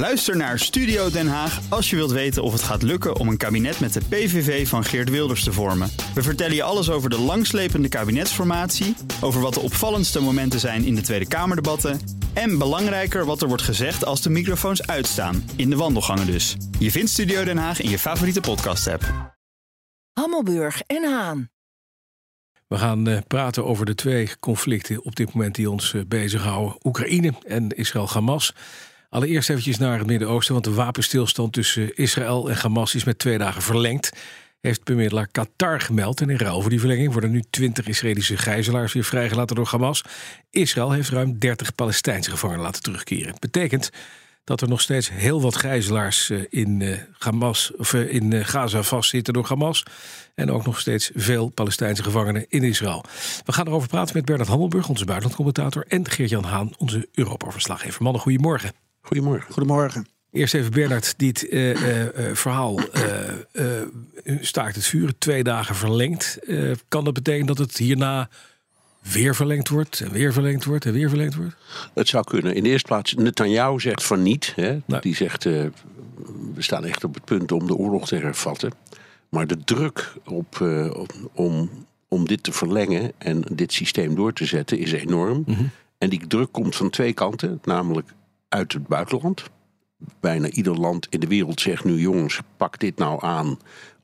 Luister naar Studio Den Haag als je wilt weten of het gaat lukken om een kabinet met de PVV van Geert Wilders te vormen. We vertellen je alles over de langslepende kabinetsformatie, over wat de opvallendste momenten zijn in de Tweede Kamerdebatten en belangrijker wat er wordt gezegd als de microfoons uitstaan, in de wandelgangen dus. Je vindt Studio Den Haag in je favoriete podcast-app. Hammelburg en Haan. We gaan uh, praten over de twee conflicten op dit moment die ons uh, bezighouden: Oekraïne en Israël-Hamas. Allereerst eventjes naar het Midden-Oosten, want de wapenstilstand tussen Israël en Hamas is met twee dagen verlengd. Heeft bemiddelaar Qatar gemeld. En in ruil voor die verlenging worden nu 20 Israëlische gijzelaars weer vrijgelaten door Hamas. Israël heeft ruim 30 Palestijnse gevangenen laten terugkeren. Het betekent dat er nog steeds heel wat gijzelaars eh, in, Hamas, of in Gaza vastzitten door Hamas. En ook nog steeds veel Palestijnse gevangenen in Israël. We gaan erover praten met Bernard Hammelburg, onze buitenlandcommentator. En Geert-Jan Haan, onze Europa-verslaggever. Mannen, goedemorgen. Goedemorgen. Goedemorgen. Eerst even Bernard, dit uh, uh, verhaal uh, staakt het vuur, twee dagen verlengd. kan dat betekenen dat het hierna weer verlengd wordt en weer verlengd wordt en weer verlengd wordt? Het zou kunnen. In de eerste plaats, Netanyahu zegt van niet. Hè? Nou. Die zegt, we staan echt op het punt om de oorlog te hervatten. Maar de druk op, om, om dit te verlengen en dit systeem door te zetten is enorm. Mm -hmm. En die druk komt van twee kanten, namelijk uit het buitenland. Bijna ieder land in de wereld zegt nu: jongens, pak dit nou aan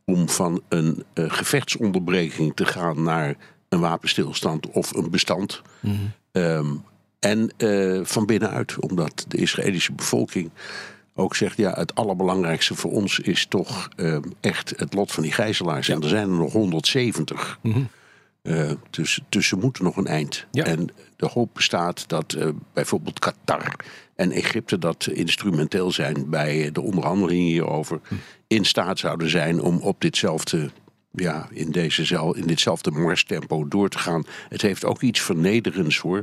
om van een uh, gevechtsonderbreking te gaan naar een wapenstilstand of een bestand. Mm -hmm. um, en uh, van binnenuit, omdat de Israëlische bevolking ook zegt: ja, het allerbelangrijkste voor ons is toch uh, echt het lot van die gijzelaars. Ja. En er zijn er nog 170. Mm -hmm. Uh, dus, dus ze moeten nog een eind. Ja. En de hoop bestaat dat uh, bijvoorbeeld Qatar en Egypte, dat instrumenteel zijn bij de onderhandelingen hierover, hm. in staat zouden zijn om op ditzelfde. Ja, in, deze, in ditzelfde marstempo door te gaan. Het heeft ook iets vernederends hoor.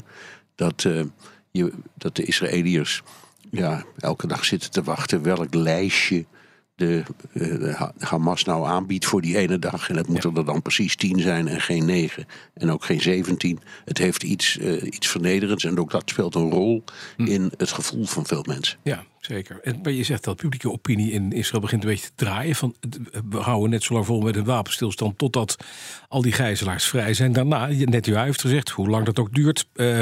Dat, uh, je, dat de Israëliërs ja, elke dag zitten te wachten welk lijstje de, uh, Hamas nou aanbiedt voor die ene dag. En het moeten ja. er dan precies tien zijn en geen negen. En ook geen zeventien. Het heeft iets, uh, iets vernederends. En ook dat speelt een rol hm. in het gevoel van veel mensen. Ja, zeker. En, maar je zegt dat publieke opinie in Israël begint een beetje te draaien. Van, we houden net zo lang vol met een wapenstilstand... totdat al die gijzelaars vrij zijn. Daarna, net u heeft gezegd, hoe lang dat ook duurt... Uh,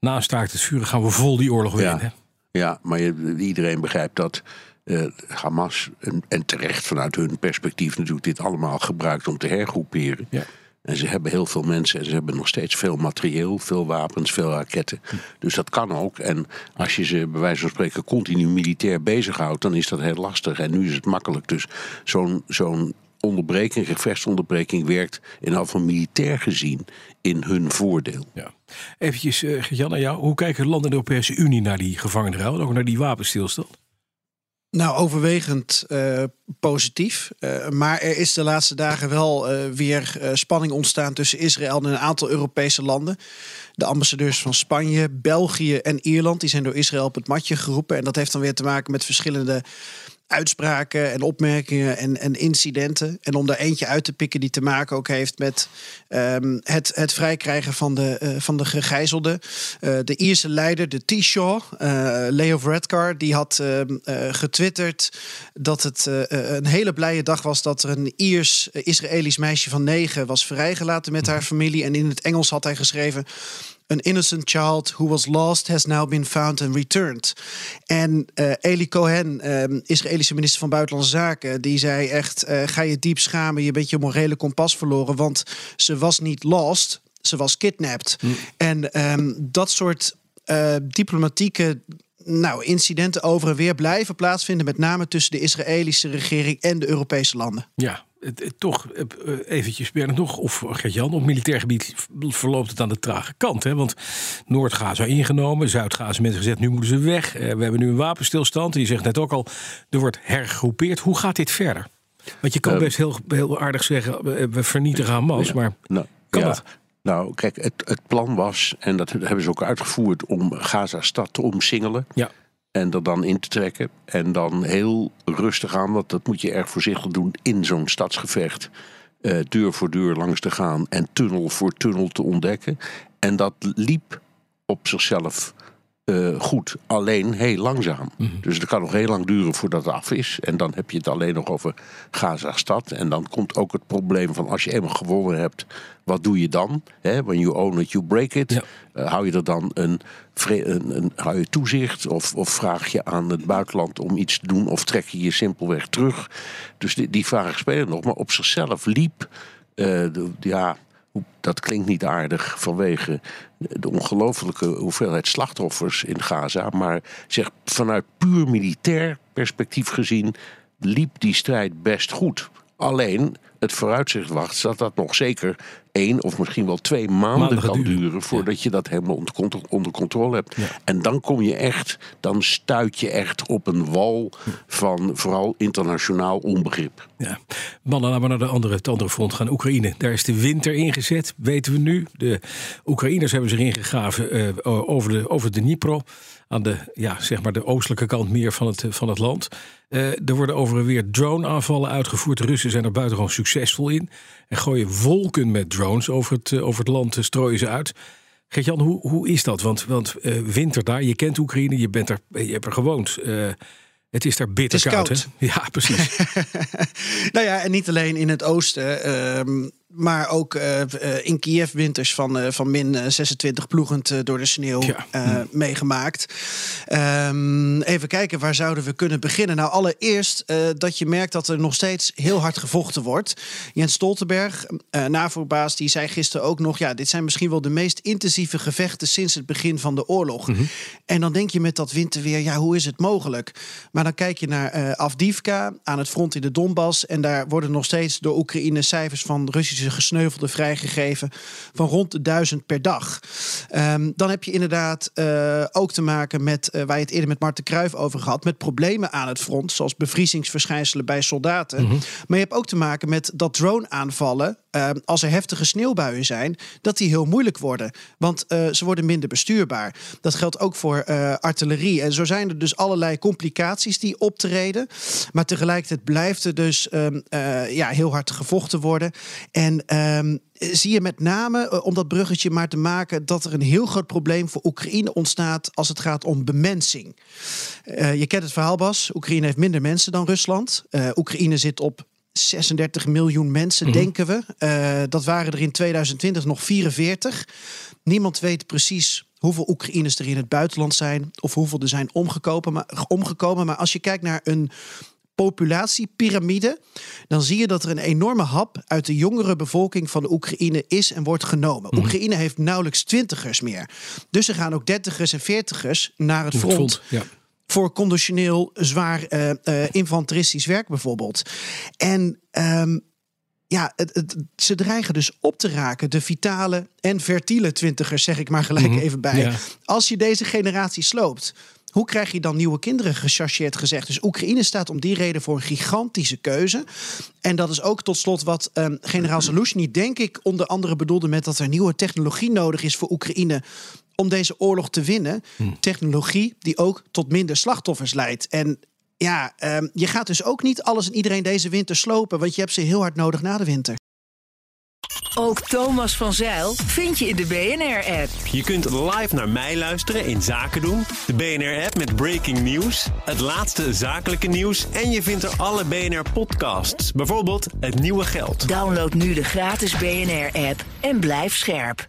na staakt het vuren gaan we vol die oorlog ja. winnen. Ja, maar je, iedereen begrijpt dat... Uh, Hamas, en, en, terecht vanuit hun perspectief natuurlijk, dit allemaal gebruikt om te hergroeperen. Ja. En ze hebben heel veel mensen en ze hebben nog steeds veel materieel, veel wapens, veel raketten. Hm. Dus dat kan ook. En als je ze bij wijze van spreken continu militair bezighoudt, dan is dat heel lastig. En nu is het makkelijk. Dus zo'n zo'n onderbreking, gevechtsonderbreking werkt in ieder geval militair gezien in hun voordeel. Ja. Eventjes, uh, Jan, naar jou. Hoe kijken landen in de Europese Unie naar die gevangenenruil, ook naar die wapenstilstand? Nou, overwegend uh, positief. Uh, maar er is de laatste dagen wel uh, weer spanning ontstaan tussen Israël en een aantal Europese landen. De ambassadeurs van Spanje, België en Ierland die zijn door Israël op het matje geroepen. En dat heeft dan weer te maken met verschillende uitspraken en opmerkingen en, en incidenten. En om daar eentje uit te pikken die te maken ook heeft met um, het, het vrijkrijgen van de, uh, van de gegijzelden. Uh, de Ierse leider, de Taoiseach, uh, Leo Varadkar, die had getwitterd dat het een hele blije dag was dat er een Iers-Israëlisch meisje van negen was vrijgelaten met haar familie. En in het Engels had hij geschreven An innocent child who was lost has now been found and returned. En uh, Eli Cohen, um, Israëlische minister van Buitenlandse Zaken, die zei echt: uh, ga je diep schamen, je bent je morele kompas verloren, want ze was niet lost, ze was kidnapped. Mm. En um, dat soort uh, diplomatieke nou, incidenten over en weer blijven plaatsvinden, met name tussen de Israëlische regering en de Europese landen. Ja, het, het, toch eventjes Bernard nog, of Gert-Jan, op militair gebied verloopt het aan de trage kant. Hè? Want Noord-Gaza ingenomen, Zuid-Gaza mensen gezegd, nu moeten ze weg. we hebben nu een wapenstilstand. Je zegt net ook al, er wordt hergroepeerd. Hoe gaat dit verder? Want je kan uh, best heel, heel aardig zeggen, we vernietigen Hamas, ja, maar nou, kan ja. dat? Nou, kijk, het, het, plan was, en dat hebben ze ook uitgevoerd, om Gaza-stad te omsingelen. Ja. En er dan in te trekken. En dan heel rustig aan, want dat moet je erg voorzichtig doen in zo'n stadsgevecht. Uh, deur voor deur langs te gaan en tunnel voor tunnel te ontdekken. En dat liep op zichzelf eh, goed, alleen heel langzaam. Mhm. Dus het kan nog heel lang duren voordat het af is. En dan heb je het alleen nog over Gaza-stad. En dan komt ook het probleem van als je eenmaal gewonnen hebt, wat doe je dan? Hè, when you own it, you break it. Ja. Eh, hou je er dan een, een, een hou je toezicht? Of, of vraag je aan het buitenland om iets te doen? Of trek je je simpelweg terug? Dus die, die vragen spelen nog. Maar op zichzelf liep, eh, de, ja, dat klinkt niet aardig vanwege de ongelofelijke hoeveelheid slachtoffers in Gaza. Maar zeg, vanuit puur militair perspectief gezien liep die strijd best goed. Alleen het vooruitzicht wacht dat dat nog zeker één of misschien wel twee maanden, Maanden kan duren. duren voordat je dat helemaal onder, contro- onder controle hebt. Ja. En dan kom je echt, dan stuit je echt op een wal van vooral internationaal onbegrip. Ja. Mannen, laten we naar de andere, het andere front gaan. Oekraïne. Daar is de winter ingezet, weten we nu. De Oekraïners hebben zich ingegraven eh, over, de, over de Dnipro. Aan de, ja, zeg maar de oostelijke kant meer van het, van het land. Eh, er worden over en weer drone-aanvallen uitgevoerd. De Russen zijn er buitengewoon succesvol in. En gooien wolken met drones over het, eh, over het land, eh, strooien ze uit. Gert-Jan, hoe, hoe is dat? Want, want eh, winter daar, je kent Oekraïne, je, bent er, je hebt er gewoond. Het is daar bitter koud. hè? Ja, precies. nou ja, en niet alleen in het oosten, ehm, maar ook eh, eh, in Kiev winters van, eh, van min eh, 26 ploegend door de sneeuw Ja. eh, meegemaakt. Ehm, even kijken, waar zouden we kunnen beginnen? Nou, allereerst dat je merkt dat er nog steeds heel hard gevochten wordt. Jens Stoltenberg, NAVO-baas, die zei gisteren ook nog... ja, dit zijn misschien wel de meest intensieve gevechten sinds het begin van de oorlog. En dan denk je met dat winterweer, ja, hoe is het mogelijk? Maar dan kijk je naar Afdivka, aan het front in de Donbass... en daar worden nog steeds door Oekraïne cijfers van Russische gesneuvelden vrijgegeven... van rond de duizend per dag. Ehm, dan heb je inderdaad eh, ook te maken met, eh, waar je het eerder met Marten Kruijf over gehad... met problemen aan het front, zoals bevriezingsverschijnselen bij soldaten. Maar je hebt ook te maken met dat drone-aanvallen... eh, als er heftige sneeuwbuien zijn, dat die heel moeilijk worden. Want eh, ze worden minder bestuurbaar. Dat geldt ook voor eh, artillerie. En zo zijn er dus allerlei complicaties die optreden. Maar tegelijkertijd blijft er dus ehm, eh, ja, heel hard gevochten worden. En ehm, zie je met name, om dat bruggetje maar te maken... dat er een heel groot probleem voor Oekraïne ontstaat... als het gaat om bemensing. Je kent het verhaal, Bas. Oekraïne heeft minder mensen dan Rusland. Oekraïne zit op 36 miljoen mensen, denken we. Eh, dat waren er in 2020 nog 44. Niemand weet precies hoeveel Oekraïners er in het buitenland zijn... of hoeveel er zijn omgekomen. Maar, omgekomen. maar als je kijkt naar een populatiepyramide, dan zie je dat er een enorme hap uit de jongere bevolking van de Oekraïne is en wordt genomen. Oekraïne heeft nauwelijks twintigers meer. Dus er gaan ook dertigers en veertigers naar het Op het front front, ja. Voor conditioneel zwaar eh, eh, infanteristisch werk bijvoorbeeld. En ehm, ja, het, het- ze dreigen dus op te raken, de vitale en fertiele twintigers, zeg ik maar gelijk even bij. Ja. Als je deze generatie sloopt. Hoe krijg je dan nieuwe kinderen gechargeerd gezegd? Dus Oekraïne staat om die reden voor een gigantische keuze. En dat is ook tot slot wat ehm, generaal Zelensky, denk ik, onder andere bedoelde met dat er nieuwe technologie nodig is voor Oekraïne om deze oorlog te winnen. Technologie die ook tot minder slachtoffers leidt. En ja, ehm, je gaat dus ook niet alles en iedereen deze winter slopen, want je hebt ze heel hard nodig na de winter. Ook Thomas van Zeil vind je in de BNR-app. Je kunt live naar mij luisteren in Zaken doen, de BNR-app met breaking news, het laatste zakelijke nieuws en je vindt er alle BNR-podcasts, bijvoorbeeld Het Nieuwe Geld. Download nu de gratis BNR-app en blijf scherp.